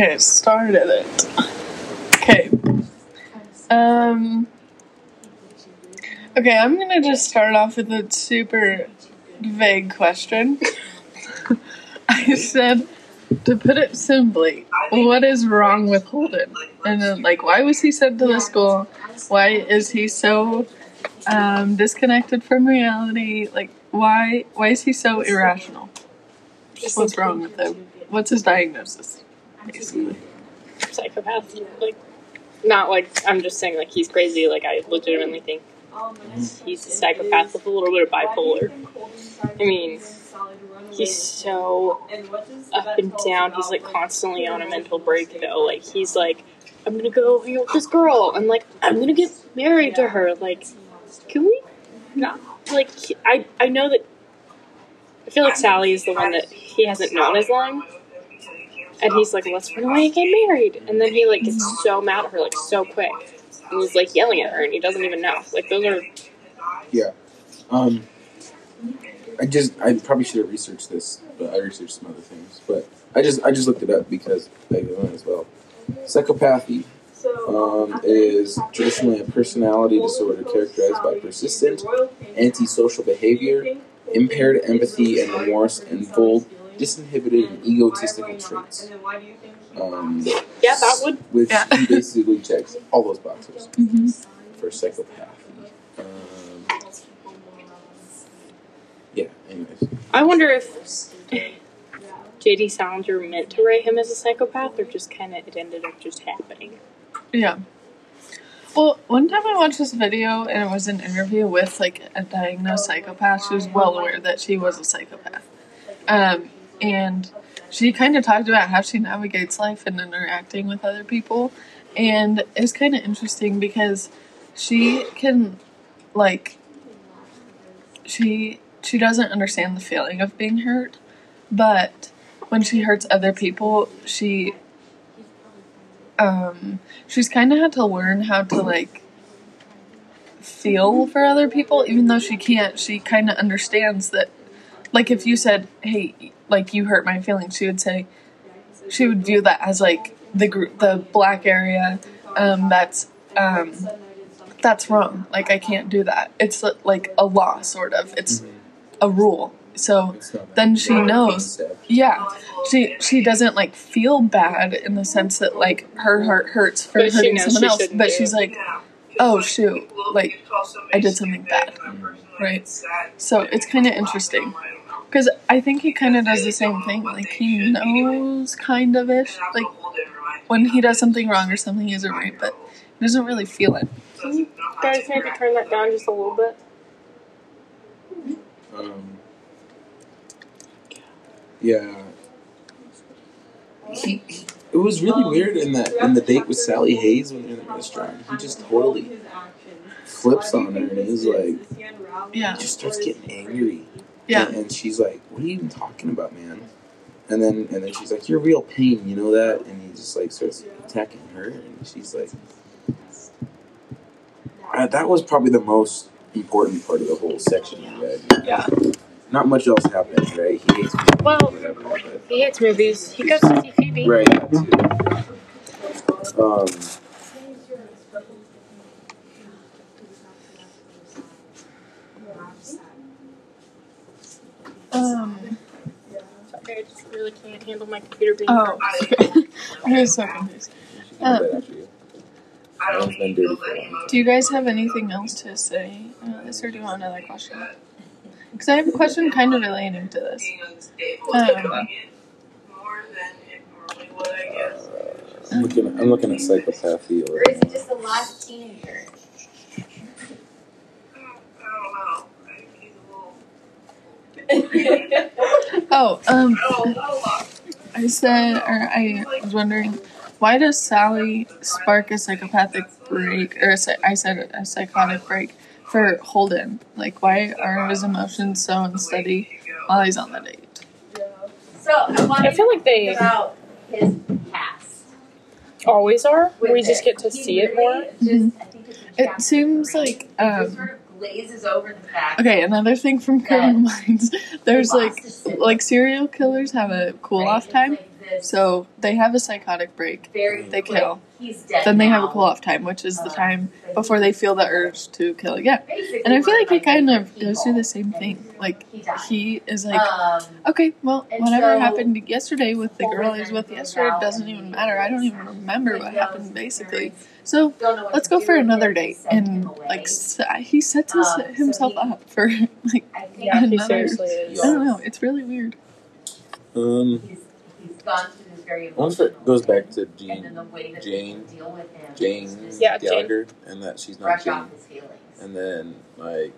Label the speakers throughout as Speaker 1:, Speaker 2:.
Speaker 1: Okay, started it. Okay. Um. Okay, I'm gonna just start off with a super vague question. I said, to put it simply, what is wrong with Holden? And then, like, why was he sent to the school? Why is he so um, disconnected from reality? Like, why? Why is he so irrational? What's wrong with him? What's his diagnosis? Basically.
Speaker 2: psychopath. Like, not like I'm just saying like he's crazy. Like I legitimately think he's a psychopath with a little bit of bipolar. I mean, he's so up and down. He's like constantly on a mental break though. Like he's like, I'm gonna go hang out with this girl, and like I'm gonna get married to her. Like, can we? Not like I I know that. I feel like Sally is the one that he hasn't known as long. And he's like, let's run away and get married. And then he like gets so mad at her, like so quick. And he's like yelling at her and he doesn't even know. Like those are
Speaker 3: Yeah. Um, I just I probably should have researched this, but I researched some other things. But I just I just looked it up because I know as well. Psychopathy um, is traditionally a personality disorder characterized by persistent antisocial behavior, impaired empathy and remorse, and bold, disinhibited, and egotistical traits. Um,
Speaker 2: Yeah, that would
Speaker 3: which
Speaker 1: Yeah.
Speaker 3: he basically checks all those boxes
Speaker 1: Mm-hmm.
Speaker 3: for psychopathy. Um, yeah. Anyways.
Speaker 2: I wonder if JD Salinger meant to write him as a psychopath or just kinda it ended up just happening.
Speaker 1: Yeah. Well, one time I watched this video and it was an interview with like a diagnosed psychopath. She was well aware that she was a psychopath. Um, and she kind of talked about how she navigates life and interacting with other people. And it's kind of interesting because she can, like, she she doesn't understand the feeling of being hurt, but when she hurts other people, she um she's kind of had to learn how to like feel for other people even though she can't she kind of understands that like if you said hey like you hurt my feelings she would say she would view that as like the group the black area um that's um that's wrong. Like i can't do that. It's like a law sort of. It's a rule. So then she knows yeah, she she doesn't like feel bad in the sense that like her heart hurts for
Speaker 2: But
Speaker 1: hurting someone else, but
Speaker 2: do
Speaker 1: she's like, oh shoot, like I did something bad, right? So it's kind of interesting because I think he kind of does the same thing. Like he knows kind of ish, like when he does something wrong or something isn't right, but he doesn't really feel it.
Speaker 2: Can you guys maybe turn that down just a little bit?
Speaker 3: Um, yeah. He, he- it was really weird in that in the date with Sally Hayes when they're in the restaurant. He just totally flips on her and he's like,
Speaker 1: Yeah,
Speaker 3: he just starts getting angry.
Speaker 1: Yeah,
Speaker 3: And, and she's like, "What are you even talking about, man?" And then and then she's like, "You're real pain, you know that?" And he just like starts attacking her, and she's like, "That was probably the most important part of the whole section read."
Speaker 1: yeah.
Speaker 3: Not much else happened, right? He hates movies,
Speaker 2: Well-
Speaker 3: whatever. But,
Speaker 2: He hates movies. He goes to see Phoebe.
Speaker 3: right. that too. Um.
Speaker 1: Um.
Speaker 2: I just really can't handle my computer being
Speaker 1: Oh, I was so confused.
Speaker 3: She can do you. That one's been dirty for a long time.
Speaker 1: Do you guys have anything else to say about this, or do you want another question? Because I have a question kind of relating to this. Um,
Speaker 3: I'm looking. I'm looking at psychopathy.
Speaker 4: Or is it just the last teenager?
Speaker 1: oh, um, I said, or I was wondering, why does Sally spark a psychopathic break, or a, psy- I said a psychotic break for Holden? Like, why are his emotions so unsteady while he's on the date?
Speaker 4: So I
Speaker 2: I feel like they
Speaker 4: about his past.
Speaker 2: always are. We just get to see it more.
Speaker 4: really Just, I think it's a
Speaker 1: It seems like, um,
Speaker 4: sort of glazes over the fact.
Speaker 1: Okay, another thing from Criminal Minds. There's like
Speaker 4: lost his city.
Speaker 1: like serial killers have a cool off time.
Speaker 4: This
Speaker 1: So they have a psychotic break.
Speaker 4: very
Speaker 1: they
Speaker 4: quick,
Speaker 1: kill.
Speaker 4: He's dead
Speaker 1: Then they have a
Speaker 4: now.
Speaker 1: cool off time, which is the
Speaker 4: Uh,
Speaker 1: time before they feel the urge to kill again.
Speaker 4: basically
Speaker 1: And I feel like he kind of
Speaker 4: different
Speaker 1: goes through the same thing. Like
Speaker 4: he
Speaker 1: he is like,
Speaker 4: um,
Speaker 1: okay, well, whatever
Speaker 4: so-
Speaker 1: happened yesterday with the girl I was with yesterday doesn't even matter. I don't even remember what happened basically. So
Speaker 4: don't know what
Speaker 1: let's go for another date and like he sets his,
Speaker 4: Um, so
Speaker 1: himself
Speaker 4: he-
Speaker 1: up for like
Speaker 4: I think
Speaker 2: Yeah, he
Speaker 1: Another-
Speaker 2: seriously is.
Speaker 1: I don't know. It's really weird.
Speaker 3: Um,
Speaker 4: he's, he's gone through this very
Speaker 3: I wonder if it goes back to Jean,
Speaker 4: the
Speaker 3: Jane-
Speaker 4: people deal with him
Speaker 3: Jane
Speaker 4: is just
Speaker 2: Yeah, Jane.
Speaker 3: And that she's not Jane.
Speaker 4: off his feelings.
Speaker 3: And then like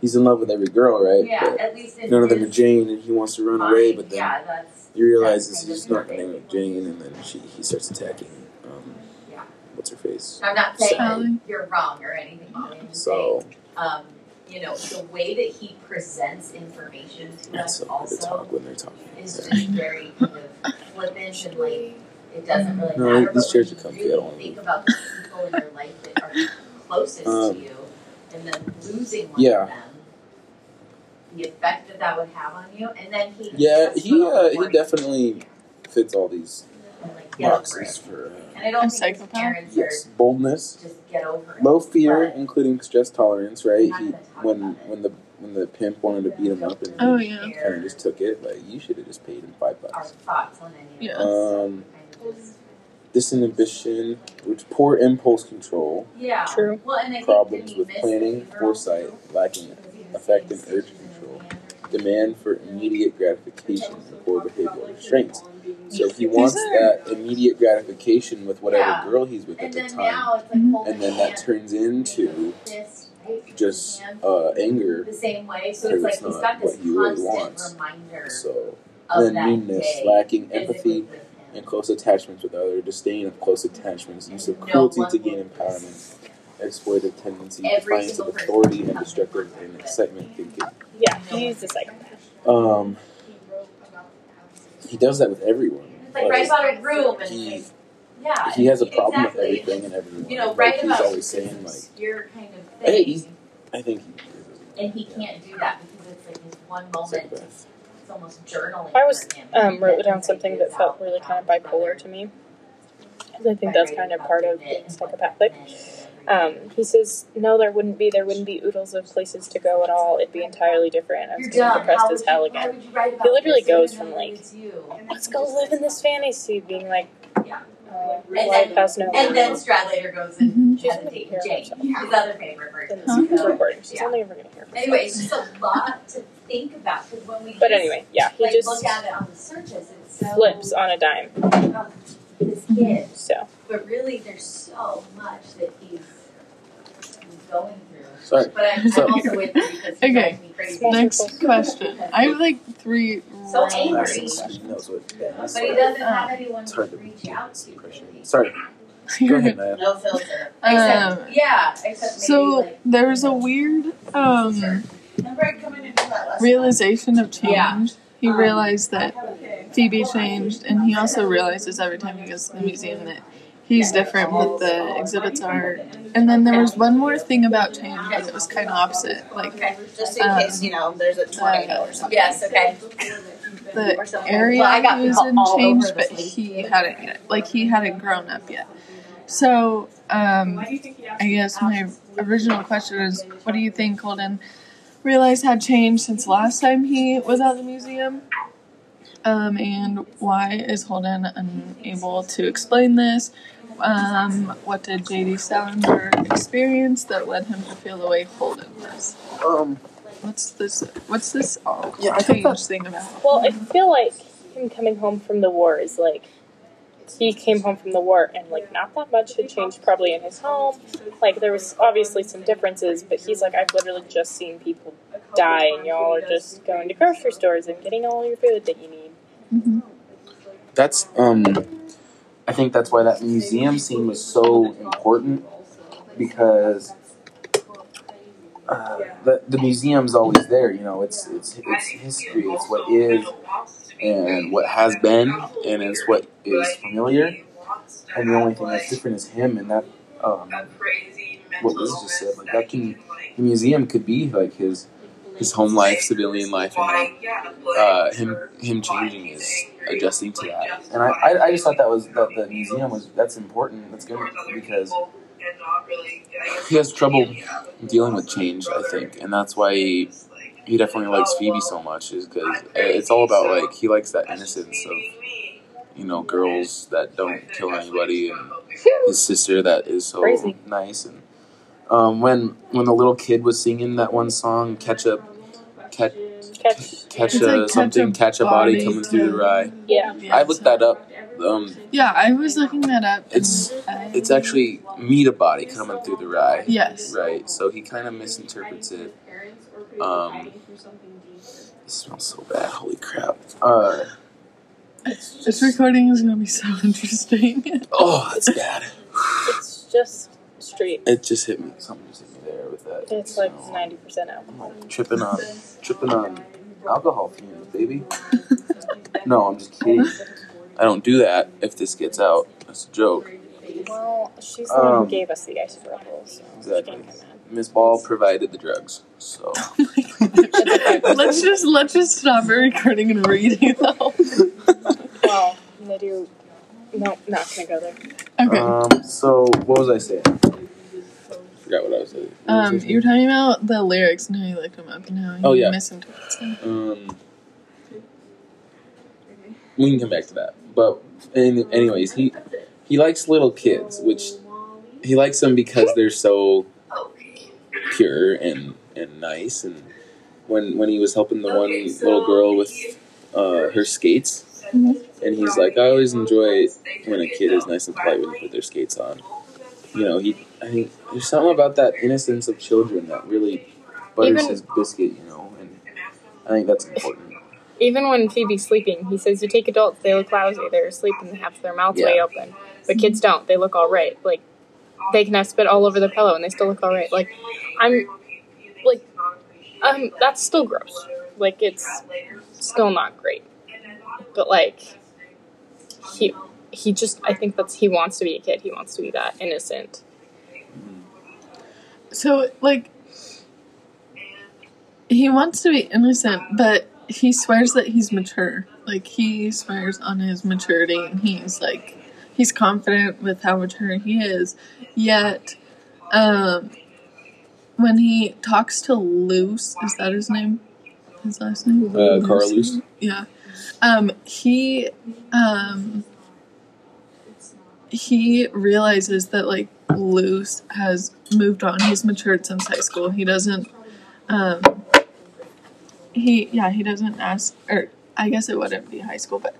Speaker 3: he's in love with every girl, right?
Speaker 4: yeah,
Speaker 3: But
Speaker 4: at least
Speaker 3: none of them are Jane, and he wants to run away. But then
Speaker 4: yeah, that's
Speaker 3: he realizes he's
Speaker 4: kind
Speaker 3: not
Speaker 4: of
Speaker 3: the name of Jane, and then she he starts attacking. Um,
Speaker 4: Yeah.
Speaker 3: what's her face?
Speaker 4: I'm not saying
Speaker 1: Sally.
Speaker 4: you're wrong or anything.
Speaker 3: So
Speaker 4: um, you know, the way that he presents information to
Speaker 3: that's
Speaker 4: us
Speaker 3: so hard to
Speaker 4: also
Speaker 3: when they're talking.
Speaker 4: is
Speaker 3: Yeah.
Speaker 4: just very kind of flippant and like it doesn't really
Speaker 3: No,
Speaker 4: matter.
Speaker 3: these chairs are comfy,
Speaker 4: you
Speaker 3: I don't
Speaker 4: think about the people in your life that are closest
Speaker 3: Um,
Speaker 4: to you, and then losing one
Speaker 3: yeah.
Speaker 4: of them, the effect that that would have on you, and then he
Speaker 3: Yeah, he uh, he definitely fits all these
Speaker 4: and, like, get over
Speaker 3: boxes
Speaker 4: it.
Speaker 3: for uh,
Speaker 4: And I don't think his parents
Speaker 3: yes, boldness,
Speaker 4: just get over it.
Speaker 3: low fear,
Speaker 4: But-
Speaker 3: including stress tolerance. Right? He when when the when the pimp wanted to beat him up and
Speaker 1: Oh
Speaker 3: he
Speaker 1: yeah.
Speaker 3: kind of just took it. Like you should have just paid him five
Speaker 4: our
Speaker 3: bucks.
Speaker 4: thoughts on any
Speaker 1: Yeah.
Speaker 4: of this.
Speaker 3: Um,
Speaker 4: kind
Speaker 3: disinhibition, which poor impulse control,
Speaker 4: yeah.
Speaker 2: True.
Speaker 4: Well, and I
Speaker 3: problems with planning, foresight, lacking
Speaker 4: Because he was
Speaker 3: affect
Speaker 4: saying
Speaker 3: and urge control,
Speaker 4: in the hand.
Speaker 3: demand for immediate gratification, and poor behavioral restraints. So he wants
Speaker 1: are-
Speaker 3: that immediate gratification with whatever
Speaker 4: Yeah.
Speaker 3: girl he's with at the time,
Speaker 4: now it's like
Speaker 1: Mhm.
Speaker 3: and then that turns into
Speaker 4: fist, right?
Speaker 3: just uh, anger.
Speaker 4: the same way. So it's like
Speaker 3: it's
Speaker 4: he's
Speaker 3: not
Speaker 4: got this
Speaker 3: what he really
Speaker 4: constant
Speaker 3: wants.
Speaker 4: reminder
Speaker 3: So
Speaker 4: of
Speaker 3: then
Speaker 4: that
Speaker 3: meanness,
Speaker 4: day.
Speaker 3: lacking
Speaker 4: physically
Speaker 3: empathy, and close attachments with others, disdain of close attachments, use of
Speaker 4: No
Speaker 3: cruelty
Speaker 4: one
Speaker 3: to gain empowerment, exploitive tendencies, defiance of authority, and destructive and excitement thinking.
Speaker 2: Yeah, he's a psychopath.
Speaker 3: Um, he does that with everyone.
Speaker 4: It's like write about a room and
Speaker 3: he
Speaker 4: like, yeah.
Speaker 3: he has a problem
Speaker 4: exactly.
Speaker 3: with everything and everyone.
Speaker 4: You know,
Speaker 3: like,
Speaker 4: write
Speaker 3: he's
Speaker 4: about
Speaker 3: always saying like,
Speaker 4: obscure kind of
Speaker 3: Hey,
Speaker 4: thing.
Speaker 3: he's- I think he
Speaker 4: and he can't do that because it's like his one moment.
Speaker 3: psychopath.
Speaker 4: It's almost journaling.
Speaker 2: I was um, wrote down something that felt really kind of bipolar to me. Because I think that's kind of part of being psychopathic. Um, he says, no, there wouldn't be. There wouldn't be oodles of places to go at all. It'd be entirely different. I was
Speaker 4: You're
Speaker 2: getting depressed as hell again.
Speaker 4: would you write about
Speaker 2: He literally goes from, like. Let's go live in this fantasy, being like,
Speaker 4: Yeah.
Speaker 2: uh,
Speaker 4: And
Speaker 2: life
Speaker 4: then-
Speaker 2: has no
Speaker 4: And then
Speaker 2: meaning.
Speaker 4: Stradlater goes and
Speaker 1: Mhm.
Speaker 2: She's
Speaker 4: has a date
Speaker 2: hear
Speaker 4: with Jane,
Speaker 2: herself.
Speaker 4: his other favorite person.
Speaker 2: in this
Speaker 1: Huh?
Speaker 2: recording. She's
Speaker 4: Yeah.
Speaker 2: only ever going to hear herself.
Speaker 4: Anyway, it's just a lot to think about because when we
Speaker 2: But
Speaker 4: just,
Speaker 2: anyway, yeah, he
Speaker 4: like
Speaker 2: just
Speaker 4: look at it on the surface, it's so
Speaker 2: flips on a dime.
Speaker 4: oh, this kid.
Speaker 2: So,
Speaker 4: But really, there's so much that he's, he's going through.
Speaker 3: Sorry.
Speaker 4: But I'm,
Speaker 3: So-
Speaker 4: I'm also with you because he
Speaker 1: Okay.
Speaker 4: me crazy.
Speaker 1: Next question. I have like three
Speaker 4: So
Speaker 1: really
Speaker 4: angry.
Speaker 3: Last
Speaker 1: good
Speaker 3: thing
Speaker 1: questions.
Speaker 3: he knows what that is.
Speaker 4: But he doesn't have anyone
Speaker 3: It's
Speaker 4: to
Speaker 3: hard to
Speaker 4: reach out to. really.
Speaker 3: Sorry, go ahead,
Speaker 1: good.
Speaker 4: No filter.
Speaker 1: Um,
Speaker 4: yeah, except maybe
Speaker 1: So
Speaker 4: like,
Speaker 1: there was a weird um,
Speaker 4: Remember I come in and do that last
Speaker 1: realization of change.
Speaker 4: Yeah.
Speaker 1: He
Speaker 4: Um,
Speaker 1: realized that Phoebe changed, and he also realizes every time he goes to the museum that he's different, but the exhibits are. And then there was one more thing about change, that was kind of opposite. Like
Speaker 4: Okay.
Speaker 5: Just in
Speaker 1: Um,
Speaker 5: case, you know, there's a tornado or something.
Speaker 4: Yes, okay.
Speaker 1: the area
Speaker 4: Well, I got
Speaker 1: he was in
Speaker 4: all over
Speaker 1: changed, but he hadn't yet. Like he hadn't grown up yet. So um, I guess my original question is, what do you think Holden realized had changed since last time he was at the museum? Um, and why is Holden unable to explain this? Um, what did JD Salinger experience that led him to feel the way Holden does?
Speaker 3: Um,
Speaker 1: What's this? What's this all
Speaker 3: Yeah, I think
Speaker 1: change thing about?
Speaker 2: well, I feel like him coming home from the war is like he came home from the war and like not that much had changed probably in his home. Like there was obviously some differences, but he's like I've literally just seen people die, and y'all are just going to grocery stores and getting all your food that you need.
Speaker 1: Hmm
Speaker 3: that's um, I think that's why that museum scene was so important because uh, the the museum's always there. You know, it's it's it's history. It's what is and what has been, and it's what is familiar. And the only thing that's different is him, and that um, what Liz just said. Like that can the museum could be like his his home life, civilian life, and uh, him him changing is adjusting to that. And I, I, I just thought that was that the museum was that's important. That's good because he has trouble dealing with change. I think, and that's why he, he definitely likes Phoebe so much. Is because it's all about like he likes that innocence of you know girls that don't kill anybody and his sister that is so nice and um, when when the little kid was singing that one song ketchup catch
Speaker 2: Catch.
Speaker 3: catch a,
Speaker 1: like
Speaker 3: something catch a body,
Speaker 1: body
Speaker 3: coming through the rye
Speaker 2: Yeah.
Speaker 1: Yeah,
Speaker 3: i looked
Speaker 1: so-
Speaker 3: that up um,
Speaker 1: Yeah, I was looking that up.
Speaker 3: It's-
Speaker 1: I-
Speaker 3: it's actually meet a body coming through the rye
Speaker 1: yes.
Speaker 3: right so he kind of misinterprets it um, it smells so bad holy crap uh,
Speaker 1: This recording is gonna be so interesting.
Speaker 3: oh that's bad
Speaker 2: It's just street.
Speaker 3: it just hit me something just hit me there with that
Speaker 2: It's like ninety percent alcohol.
Speaker 3: tripping on tripping on alcohol fumes, baby. No, I'm just kidding. I don't do that if this gets out. That's a joke.
Speaker 2: Well, she's the one
Speaker 3: Um,
Speaker 2: who gave us the ice ruffles, so
Speaker 3: Exactly.
Speaker 2: she can't.
Speaker 3: Miss Ball provided the drugs, so
Speaker 1: let's just let's just stop recording and reading though.
Speaker 2: Well, they do. No, not gonna go there.
Speaker 1: Okay.
Speaker 3: um. So what was I saying? Forgot what I was saying. What
Speaker 1: Um,
Speaker 3: saying?
Speaker 1: you were talking about the lyrics and how you looked them up and how you
Speaker 3: Oh, yeah.
Speaker 1: misinterpreted them.
Speaker 3: Um, we can come back to that. But any, anyways, he he likes little kids, which he likes them because they're so pure and and nice. And when when he was helping the one little girl with uh, her skates,
Speaker 1: Mhm.
Speaker 3: and he's like, I always enjoy when a kid is nice and polite when they put their skates on. You know, he I think there's something about that innocence of children that really butters
Speaker 2: Even-
Speaker 3: his biscuit. You know, and I think that's important.
Speaker 2: Even when Phoebe's sleeping, he says, "You take adults; they look lousy. They're asleep and they have their mouths way open. But kids don't. They look all right. Like they can have spit all over their pillow and they still look all right. Like I'm, like, um, that's still gross. Like it's still not great. But like he he just I think that's he wants to be a kid. He wants to be that innocent.
Speaker 1: So like he wants to be innocent, but he swears that he's mature. Like he swears on his maturity and he's like he's confident with how mature he is. Yet um when he talks to Luce, is that his name? His last name?
Speaker 3: Uh, Carl Luce.
Speaker 1: Yeah. Um he um he realizes that like Luce has moved on. He's matured since high school. He doesn't um he yeah, he doesn't ask or I guess it wouldn't be high school, but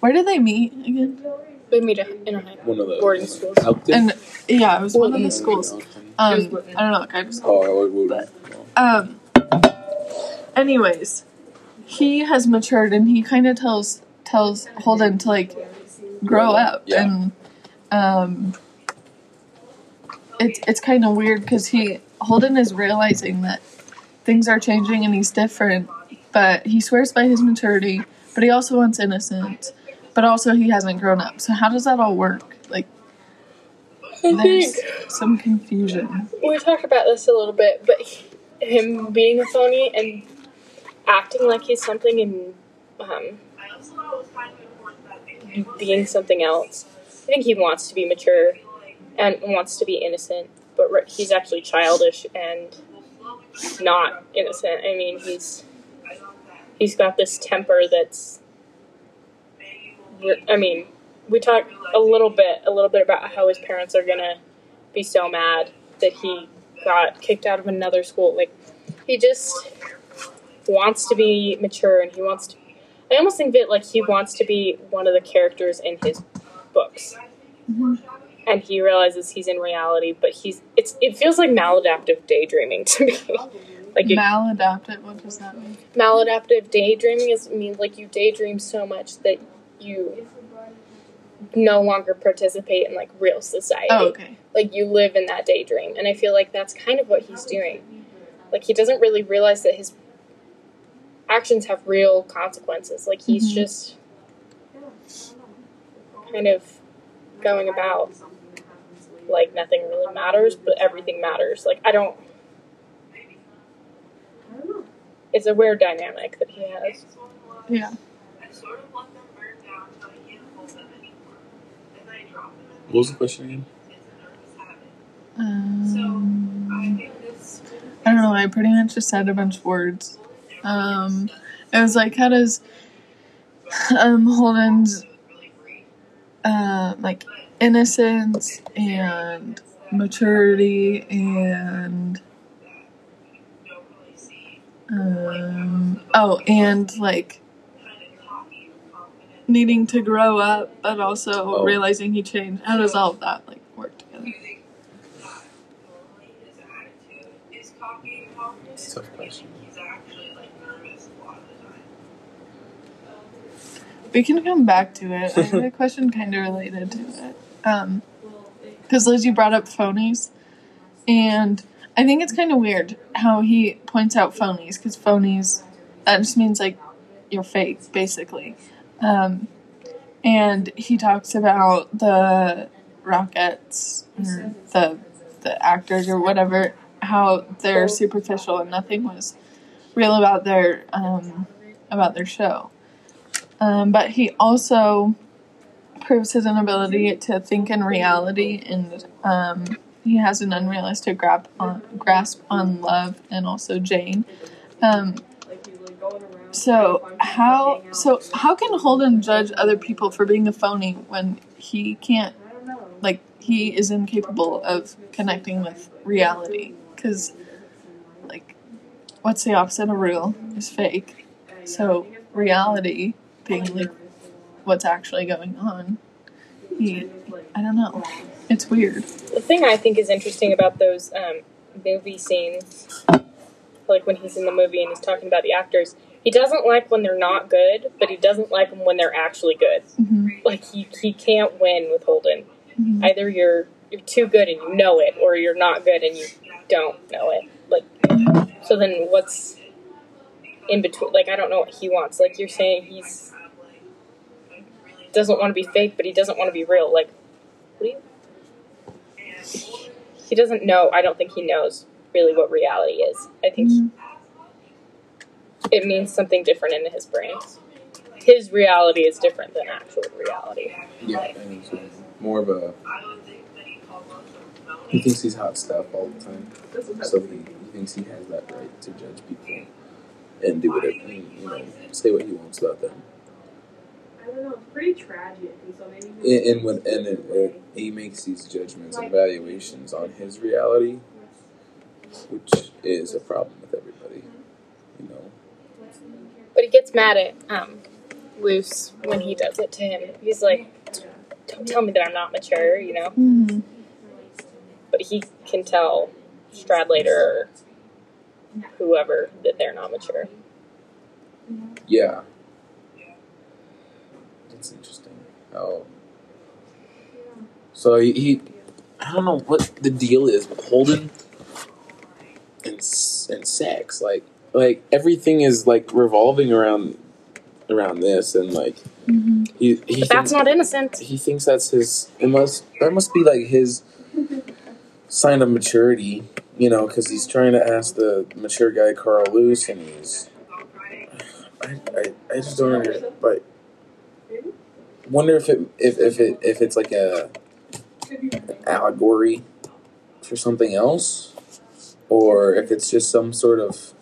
Speaker 1: where did they meet again?
Speaker 2: They meet in a high
Speaker 3: One of the
Speaker 2: boarding schools.
Speaker 1: And yeah, it was one of the schools. Um. I don't know what kind of school.
Speaker 3: Oh, I would. would
Speaker 1: Um. Anyways, he has matured, and he kind of tells tells Holden to like grow up,
Speaker 3: Yeah.
Speaker 1: and um, it's it's kind of weird because he Holden is realizing that things are changing and he's different, but he swears by his maturity, but he also wants innocence, but also he hasn't grown up. So how does that all work? Like,
Speaker 2: I
Speaker 1: there's
Speaker 2: think
Speaker 1: some confusion.
Speaker 2: we talked about this a little bit, but he- him being a phony and acting like he's something and um, being something else. I think he wants to be mature and wants to be innocent, but he's actually childish and not innocent. I mean, he's he's got this temper that's. I mean, we talked a little bit, a little bit about how his parents are gonna be so mad that he got kicked out of another school. Like, he just wants to be mature and he wants to. I almost think that like he wants to be one of the characters in his books, mm-hmm. and he realizes he's in reality, but he's it's it feels like maladaptive daydreaming to me. like it,
Speaker 1: Maladaptive. What does that mean?
Speaker 2: maladaptive daydreaming is means like you daydream so much that you no longer participate in like real society
Speaker 1: Oh, okay.
Speaker 2: like you live in that daydream and i feel like that's kind of what he's doing like he doesn't really realize that his actions have real consequences like he's
Speaker 1: Mhm.
Speaker 2: just kind of going about like nothing really matters but everything matters like i don't it's a weird dynamic that he has.
Speaker 1: Yeah.
Speaker 3: What was the question again?
Speaker 1: Um, I don't know. I pretty much just said a bunch of words. Um, it was like, how does um, Holden's uh, like innocence and maturity and um, oh, and like needing to grow up, but also
Speaker 3: Oh.
Speaker 1: realizing he changed. How does all of that like work together?
Speaker 3: It's a tough question.
Speaker 1: We can come back to it. I have a question kind of related to it. Um, because Liz, you brought up phonies, and I think it's kind of weird how he points out phonies because phonies that just means like you're fake, basically. Um, and he talks about the Rockets or the the actors or whatever, how they're superficial and nothing was real about their um, about their show. Um, but he also proves his inability to think in reality, and um, he has an unrealistic grasp on, grasp on love and also Jane. Um, so how so how can Holden judge other people for being a phony when he can't like he is incapable of connecting with reality because like what's the opposite of real is fake so reality being like what's actually going on he i don't know it's weird
Speaker 2: The thing I think is interesting about those um, movie scenes, like when he's in the movie and he's talking about the actors, he doesn't like when they're not good, but he doesn't like them when they're actually good.
Speaker 1: hmm
Speaker 2: Like he, he can't win with Holden.
Speaker 1: hmm
Speaker 2: Either you're you're too good and you know it, or you're not good and you don't know it. Like so, then what's in between? Like I don't know what he wants. Like you're saying he's doesn't want to be fake, but he doesn't want to be real. Like what do you? He doesn't know. I don't think he knows really what reality is. I think he- mm-hmm. it means something different in his brain. His reality is different than actual reality.
Speaker 3: Yeah, I think so. More of a. He thinks he's hot stuff all the time, so he, he thinks he has that right to judge people and do whatever, and, you know, say what he wants about them.
Speaker 6: I don't know. It's pretty tragic, and so maybe.
Speaker 3: And, and when and it, it, he makes these judgments and evaluations on his reality, which is a problem with everybody. You know,
Speaker 2: But he gets mad at um, Luce when he does it to him. He's like, "Don't tell me that I'm not mature," you know.
Speaker 1: hmm
Speaker 2: But he can tell Stradlater or whoever that they're not mature.
Speaker 3: yeah. It's interesting how. So he, he, I don't know what the deal is with Holden and and sex. Like like everything is like revolving around around this, and like
Speaker 1: hmm
Speaker 3: he, he
Speaker 2: that's
Speaker 3: thinks-
Speaker 2: not innocent.
Speaker 3: he thinks that's his it must that must be like his sign of maturity you know because he's trying to ask the mature guy Carl Luce and he's i i, I just don't under, but wonder if it if, if it if it's like a an allegory for something else or if it's just some sort of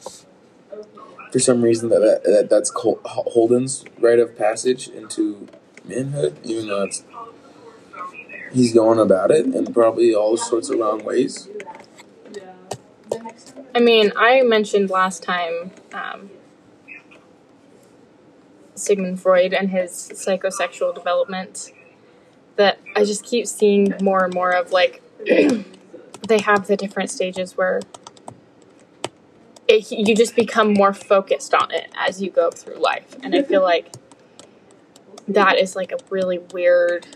Speaker 3: for some reason that, that, that that's Col- holden's rite of passage into manhood even though it's he's going about it in probably all sorts of wrong ways.
Speaker 2: I mean, I mentioned last time um, Sigmund Freud and his psychosexual development that I just keep seeing more and more of like they have the different stages where it, you just become more focused on it as you go through life, and I feel like that is like a really weird.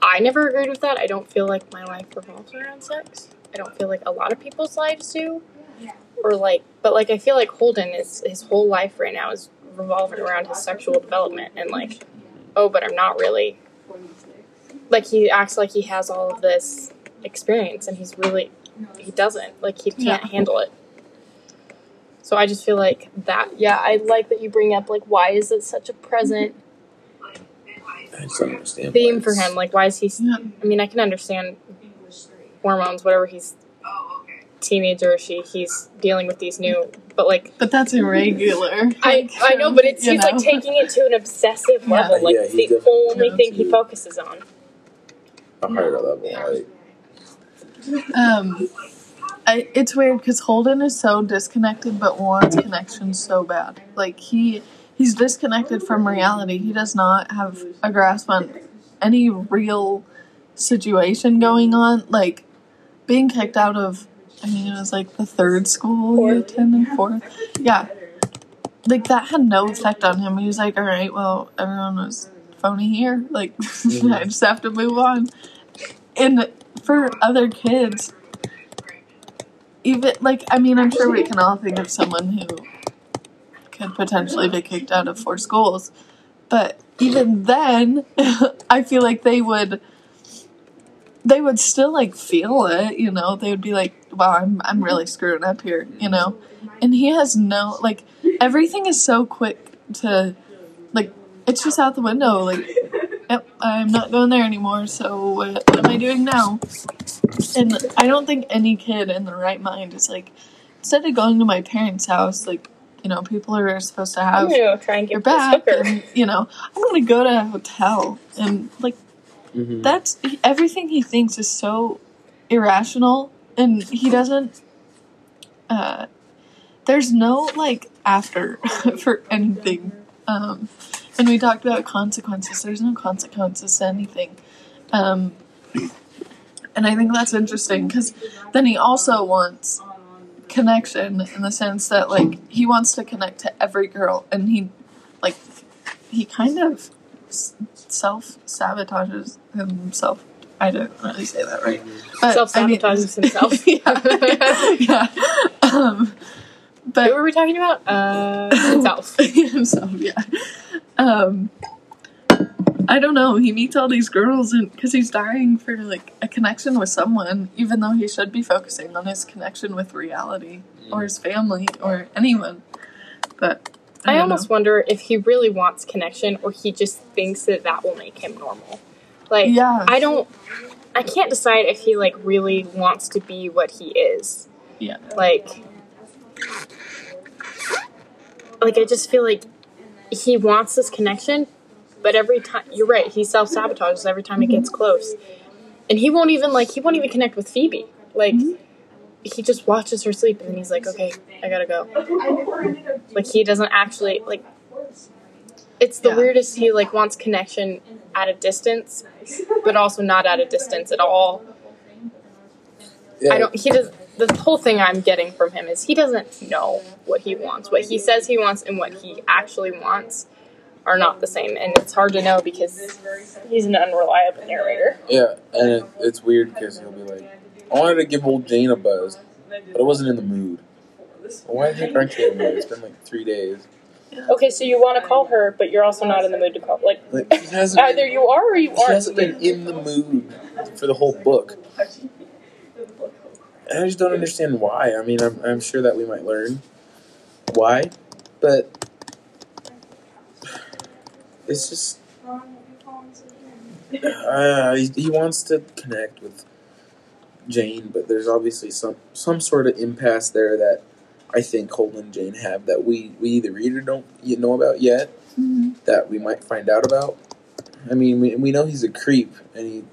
Speaker 2: I never agreed with that. I don't feel like my life revolves around sex. I don't feel like a lot of people's lives do. Or like, but like, I feel like Holden is his whole life right now is revolving around his sexual development and like, oh, but I'm not really. Like he acts like he has all of this experience and he's really he doesn't. Like he can't
Speaker 1: Yeah.
Speaker 2: handle it. So I just feel like that. Yeah, I like that you bring up like why is it such a present
Speaker 3: I just don't understand.
Speaker 2: theme for him? Like why is he?
Speaker 1: Yeah.
Speaker 2: I mean, I can understand hormones, whatever he's teenager, she he's dealing with these new, but like
Speaker 1: But that's irregular.
Speaker 2: I I know, but it's
Speaker 1: You
Speaker 2: he's like taking it to an obsessive
Speaker 1: Yeah.
Speaker 2: level. Like
Speaker 3: Yeah,
Speaker 2: it's the only
Speaker 3: turns
Speaker 2: thing he focuses on.
Speaker 3: a higher level. Like,
Speaker 1: Um, I, it's weird because Holden is so disconnected, but wants connection so bad. Like he he's disconnected from reality. He does not have a grasp on any real situation going on. Like being kicked out of, I mean, it was like the third school he
Speaker 2: Fourth.
Speaker 1: attended, fourth. Yeah, like that had no effect on him. He was like, all right, well, everyone was phony here. Like mm-hmm. I just have to move on. And for other kids, even like I mean, I'm sure we can all think of someone who could potentially be kicked out of four schools, but even then, I feel like they would they would still like feel it, you know. They would be like, "Wow, I'm I'm really screwing up here," you know. And he has no like everything is so quick to like it's just out the window. Like, yep, I'm not going there anymore. So what, what am I doing now? And I don't think any kid in the right mind is like, instead of going to my parents' house, like, you know, people are supposed to
Speaker 2: I'm
Speaker 1: have
Speaker 2: gonna go try and get this
Speaker 1: back,
Speaker 2: hooker.
Speaker 1: and you know, I'm gonna go to a hotel, and like,
Speaker 3: mhm.
Speaker 1: that's everything he thinks is so irrational, and he doesn't. Uh, there's no like after for anything, um, and we talked about consequences. There's no consequences to anything, um, and I think that's interesting because then he also wants connection in the sense that like he wants to connect to every girl, and he like he kind of self sabotages himself. I don't really say that right. But,
Speaker 2: Self
Speaker 1: I mean-
Speaker 2: sabotages himself.
Speaker 1: yeah. yeah. Um,
Speaker 2: What were we talking about? Uh, himself.
Speaker 1: himself, yeah. Um, I don't know. He meets all these girls, and because he's dying for like a connection with someone, even though he should be focusing on his connection with reality or his family or anyone. But I,
Speaker 2: I almost
Speaker 1: know.
Speaker 2: wonder if he really wants connection or he just thinks that that will make him normal. Like,
Speaker 1: Yeah.
Speaker 2: I don't, I can't decide if he like really wants to be what he is.
Speaker 1: Yeah.
Speaker 2: Like, like I just feel like he wants this connection, but every time you're right, he self sabotages every time it gets mm-hmm. close, and he won't even like he won't even connect with Phoebe. Like, mm-hmm. he just watches her sleep and then he's like, okay, I gotta go. Like he doesn't actually like. It's the
Speaker 1: Yeah.
Speaker 2: weirdest. He like wants connection at a distance, but also not at a distance at all.
Speaker 3: yeah,
Speaker 2: I don't. He does. The whole thing I'm getting from him is he doesn't know what he wants. What he says he wants and what he actually wants are not the same, and it's hard to know because he's an unreliable narrator.
Speaker 3: Yeah, and it, it's weird because he'll be like, I wanted to give old Jane a buzz, but I wasn't in the mood. Well, why aren't you in the mood? It's been like three days.
Speaker 2: Okay, so you want to call her, but you're also not in the mood to call. Like
Speaker 3: Like, he hasn't
Speaker 2: either
Speaker 3: been,
Speaker 2: you are or you
Speaker 3: he
Speaker 2: aren't.
Speaker 3: hasn't been in the mood for the whole book. And I just don't understand why. I mean, I'm, I'm sure that we might learn why, but it's just uh, he, he wants to connect with Jane, but there's obviously some some sort of impasse there that I think Holden and Jane have that we we either read or don't yet know about yet
Speaker 1: Mhm.
Speaker 3: that we might find out about. I mean, we, we know he's a creep and he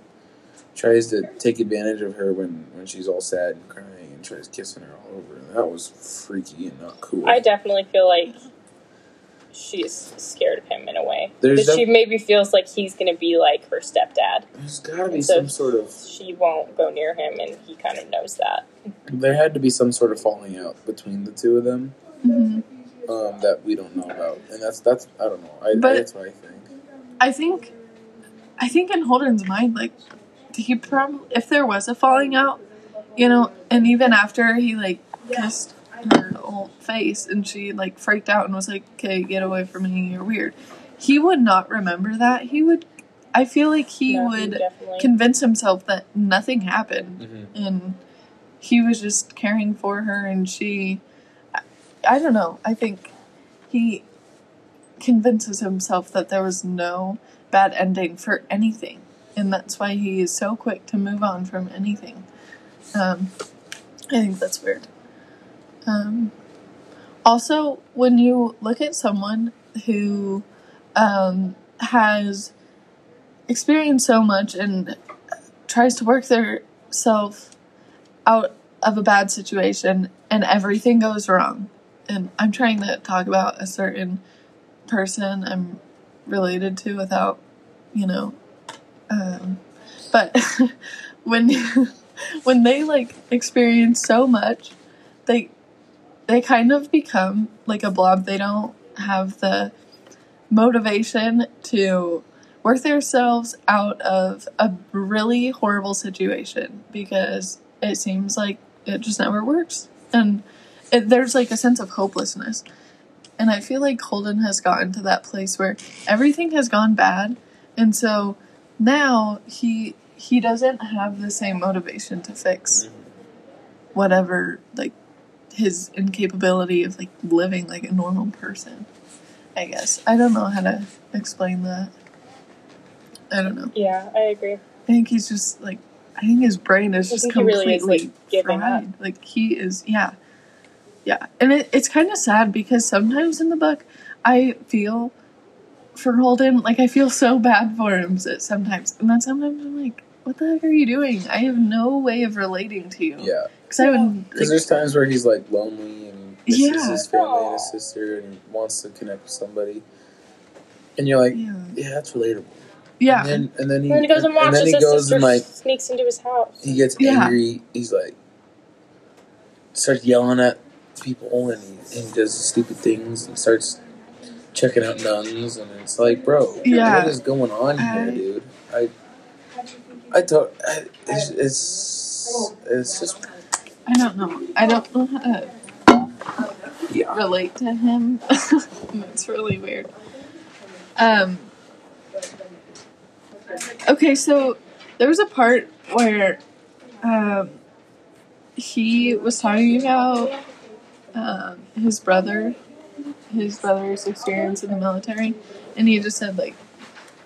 Speaker 3: tries to take advantage of her when, when she's all sad and crying and tries kissing her all over. And that was freaky and not cool.
Speaker 2: I definitely feel like she's scared of him in a way.
Speaker 3: There's
Speaker 2: that she maybe feels like he's going to be like her stepdad.
Speaker 3: There's got to be
Speaker 2: So-
Speaker 3: some sort of
Speaker 2: She won't go near him, and he kind of knows that.
Speaker 3: there had to be some sort of falling out between the two of them
Speaker 1: Mhm.
Speaker 3: um, that we don't know about, and that's that's I don't know. I,
Speaker 1: But-
Speaker 3: that's what I think.
Speaker 1: I think, I think in Holden's mind, like he probably, if there was a falling out, you know, and even after he like kissed her whole face and she like freaked out and was like, "Okay, get away from me, you're weird," he would not remember that. He would. I feel like he
Speaker 2: No,
Speaker 1: would
Speaker 2: definitely.
Speaker 1: convince himself that nothing happened
Speaker 3: Mm-hmm.
Speaker 1: and he was just caring for her and she I don't know. I think he convinces himself that there was no bad ending for anything, and that's why he is so quick to move on from anything. Um, I think that's weird. Um, also, when you look at someone who um, has experienced so much and tries to work their self out of a bad situation and everything goes wrong. And I'm trying to talk about a certain person I'm related to without, you know, um, but when when they like experience so much, they they kind of become like a blob. They don't have the motivation to work themselves out of a really horrible situation because it seems like it just never works. And it, there's like a sense of hopelessness. And I feel like Holden has gotten to that place where everything has gone bad. And so now he he doesn't have the same motivation to fix mm-hmm. whatever like his incapability of like living like a normal person. I guess. I don't know how to explain that. I don't know.
Speaker 2: Yeah, I agree.
Speaker 1: I think he's just like I think his brain is
Speaker 2: I
Speaker 1: just
Speaker 2: think he really
Speaker 1: completely
Speaker 2: is, like, giving
Speaker 1: fried. Like he is yeah. Yeah. And it, it's kind of sad because sometimes in the book I feel for Holden, like I feel so bad for him so- sometimes. And then sometimes I'm like, what the heck are you doing? I have no way of relating to you.
Speaker 3: Yeah,
Speaker 1: Because I would
Speaker 3: because
Speaker 1: like,
Speaker 3: there's times where he's like lonely and misses
Speaker 1: Yeah.
Speaker 3: his family and his sister and wants to connect with somebody, and you're like,
Speaker 1: yeah.
Speaker 3: yeah, that's relatable.
Speaker 1: Yeah.
Speaker 3: And then and then he
Speaker 2: And then he goes and watches
Speaker 3: then he
Speaker 2: his
Speaker 3: goes
Speaker 2: sister
Speaker 3: and like
Speaker 2: sneaks into his house.
Speaker 3: he gets
Speaker 1: Yeah.
Speaker 3: angry. He's like starts yelling at people and he, and he does stupid things and starts checking out nuns and it's like, bro,
Speaker 1: Yeah.
Speaker 3: what is going on here, dude? I I don't. I, it's, it's it's just
Speaker 1: I don't know. I don't know how to
Speaker 3: yeah.
Speaker 1: relate to him. it's really weird. Um. Okay, so there was a part where um, he was talking about um, his brother, his brother's experience in the military, and he just said like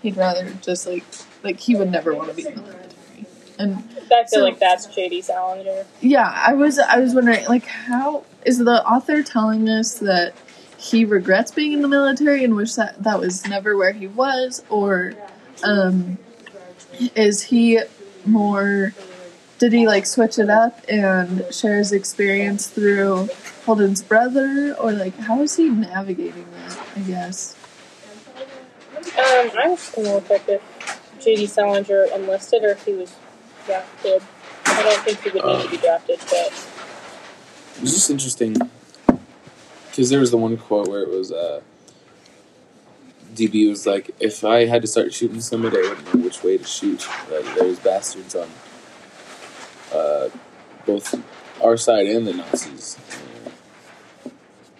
Speaker 1: he'd rather just like like he would never want to be in the military, and
Speaker 2: I feel
Speaker 1: So-
Speaker 2: like that's J.D. Salinger.
Speaker 1: yeah, I was I was wondering like how is the author telling us that he regrets being in the military and wish that that was never where he was or um is he more did he like switch it up and share his experience through Holden's brother or like how is he navigating that I guess
Speaker 2: Um, I'm just gonna look up if J.D. Salinger enlisted or if he was drafted. I don't think he would need to be drafted, but
Speaker 3: It was just interesting because there was the one quote where it was uh, DB was like, "If I had to start shooting somebody, I wouldn't know which way to shoot. Uh, there's bastards on uh, both our side and the Nazis."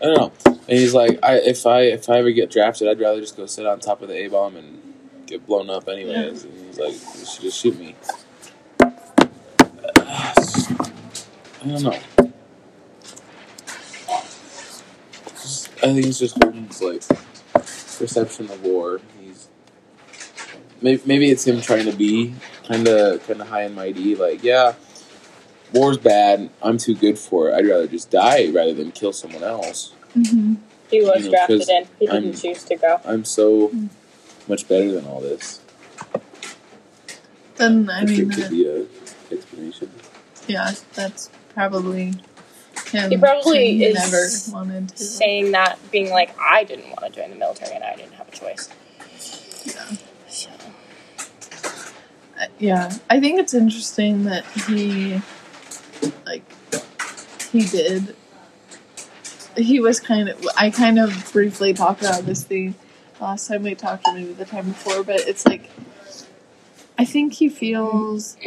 Speaker 3: I don't know. And he's like, I, "If I if I ever get drafted, I'd rather just go sit on top of the A bomb and get blown up anyways." And he's like, "You should just shoot me." I don't know. Just- I think it's just Holden's like perception of war. He's maybe, maybe it's him trying to be kind of kind of high and mighty. Like, yeah, war's bad. I'm too good for it. I'd rather just die rather than kill someone else.
Speaker 1: mm-hmm.
Speaker 2: he was
Speaker 3: You know,
Speaker 2: drafted
Speaker 3: 'cause
Speaker 2: in. He didn't
Speaker 3: I'm-
Speaker 2: choose to go.
Speaker 3: I'm so much better than all this.
Speaker 1: then I
Speaker 3: If
Speaker 1: mean
Speaker 3: it could
Speaker 1: uh,
Speaker 3: be a explanation.
Speaker 1: yeah that's probably him
Speaker 2: He probably
Speaker 1: he
Speaker 2: is
Speaker 1: never wanted to
Speaker 2: Saying that, being like, I didn't want to join the military and I didn't have a choice.
Speaker 1: yeah.
Speaker 2: So,
Speaker 1: Uh, yeah, I think it's interesting that he, like, he did. He was kind of. I kind of briefly talked about this the last time we talked, or maybe the time before, but it's like. I think he feels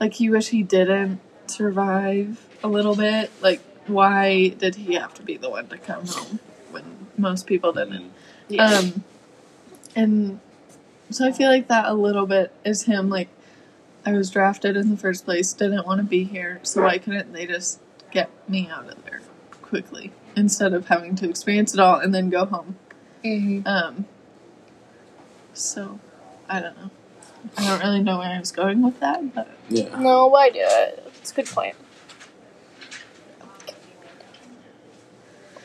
Speaker 1: like he wish he didn't survive a little bit. Like, why did he have to be the one to come home when most people didn't? Um, and so I feel like that a little bit is him. Like, I was drafted in the first place, didn't want to be here, so why couldn't they just get me out of there quickly? instead of having to experience it all and then go home.
Speaker 2: Mm-hmm.
Speaker 1: Um, so I don't know. I don't really know where I was going with that, but
Speaker 3: Yeah.
Speaker 2: No, why do it? It's a good point.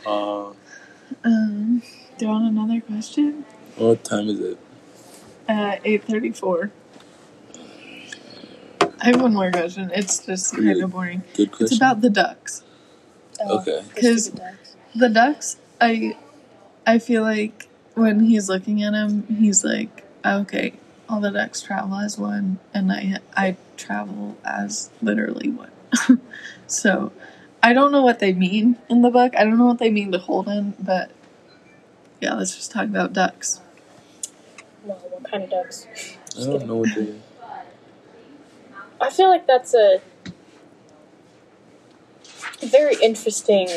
Speaker 3: Uh,
Speaker 1: um, do you want another question?
Speaker 3: what time is it?
Speaker 1: Uh, eight thirty-four. I have one more question. It's just kind
Speaker 3: Really?
Speaker 1: of boring.
Speaker 3: Good
Speaker 1: It's about the ducks.
Speaker 3: Okay.
Speaker 1: Because The ducks, I, I feel like when he's looking at him, he's like, okay, all the ducks travel as one, and I, I travel as literally one. so, I don't know what they mean in the book. I don't know what they mean to Holden, but yeah, let's just talk about ducks.
Speaker 2: Well, what kind of ducks?
Speaker 3: I don't know what they.
Speaker 2: I feel like that's a very interesting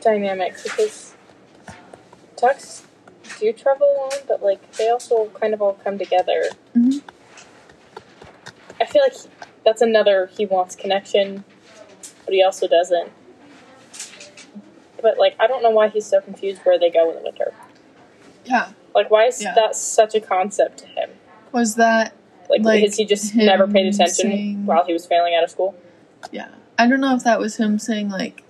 Speaker 2: dynamic because ducks do travel alone, but like they also kind of all come together.
Speaker 1: Mhm.
Speaker 2: I feel like that's another he wants connection, but he also doesn't. But like I don't know why he's so confused where they go in the winter.
Speaker 1: Yeah.
Speaker 2: Like why is
Speaker 1: Yeah.
Speaker 2: that such a concept to him?
Speaker 1: Was that
Speaker 2: Like,
Speaker 1: Like
Speaker 2: has he just never paid attention
Speaker 1: saying-
Speaker 2: while he was failing out of school?
Speaker 1: Yeah. I don't know if that was him saying, like,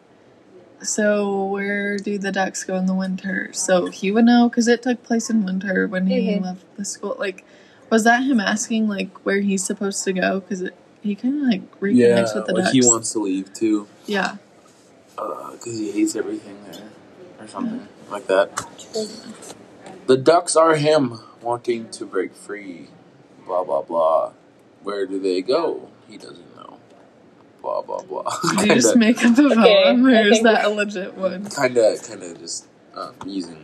Speaker 1: so where do the ducks go in the winter? So he would know because it took place in winter when he
Speaker 2: Mhm.
Speaker 1: left the school. Like, was that him asking, like, where he's supposed to go? Because he kind of, like, reconnects
Speaker 3: Yeah,
Speaker 1: with the
Speaker 3: like
Speaker 1: ducks.
Speaker 3: he wants to leave too,
Speaker 1: yeah.
Speaker 3: because he hates everything there, or something like that. The ducks are him wanting to break free. Blah blah blah. Where do they go? He doesn't know. Blah blah blah.
Speaker 1: Did you just
Speaker 3: kinda,
Speaker 1: make up a
Speaker 2: Okay,
Speaker 1: poem, or is that a legit one?
Speaker 3: kinda, kinda just um, using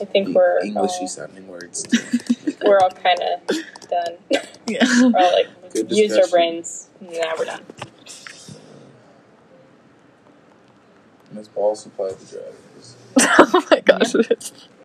Speaker 2: I think
Speaker 3: en-
Speaker 2: we're
Speaker 3: Englishy
Speaker 2: all,
Speaker 3: sounding words.
Speaker 2: we're all kind of done.
Speaker 1: Yeah.
Speaker 2: We're all like
Speaker 3: Good
Speaker 2: used our brains. Now we're done.
Speaker 3: Miss Paul supplied the drivers.
Speaker 1: oh my gosh.